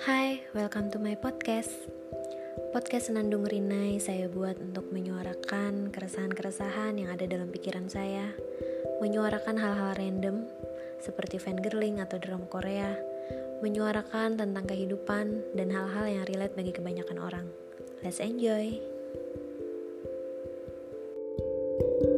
Hai, welcome to my podcast. Podcast Senandung Rinai saya buat untuk menyuarakan keresahan-keresahan yang ada dalam pikiran saya, menyuarakan hal-hal random seperti fangirling atau drama Korea, menyuarakan tentang kehidupan dan hal-hal yang relate bagi kebanyakan orang. Let's enjoy. thank you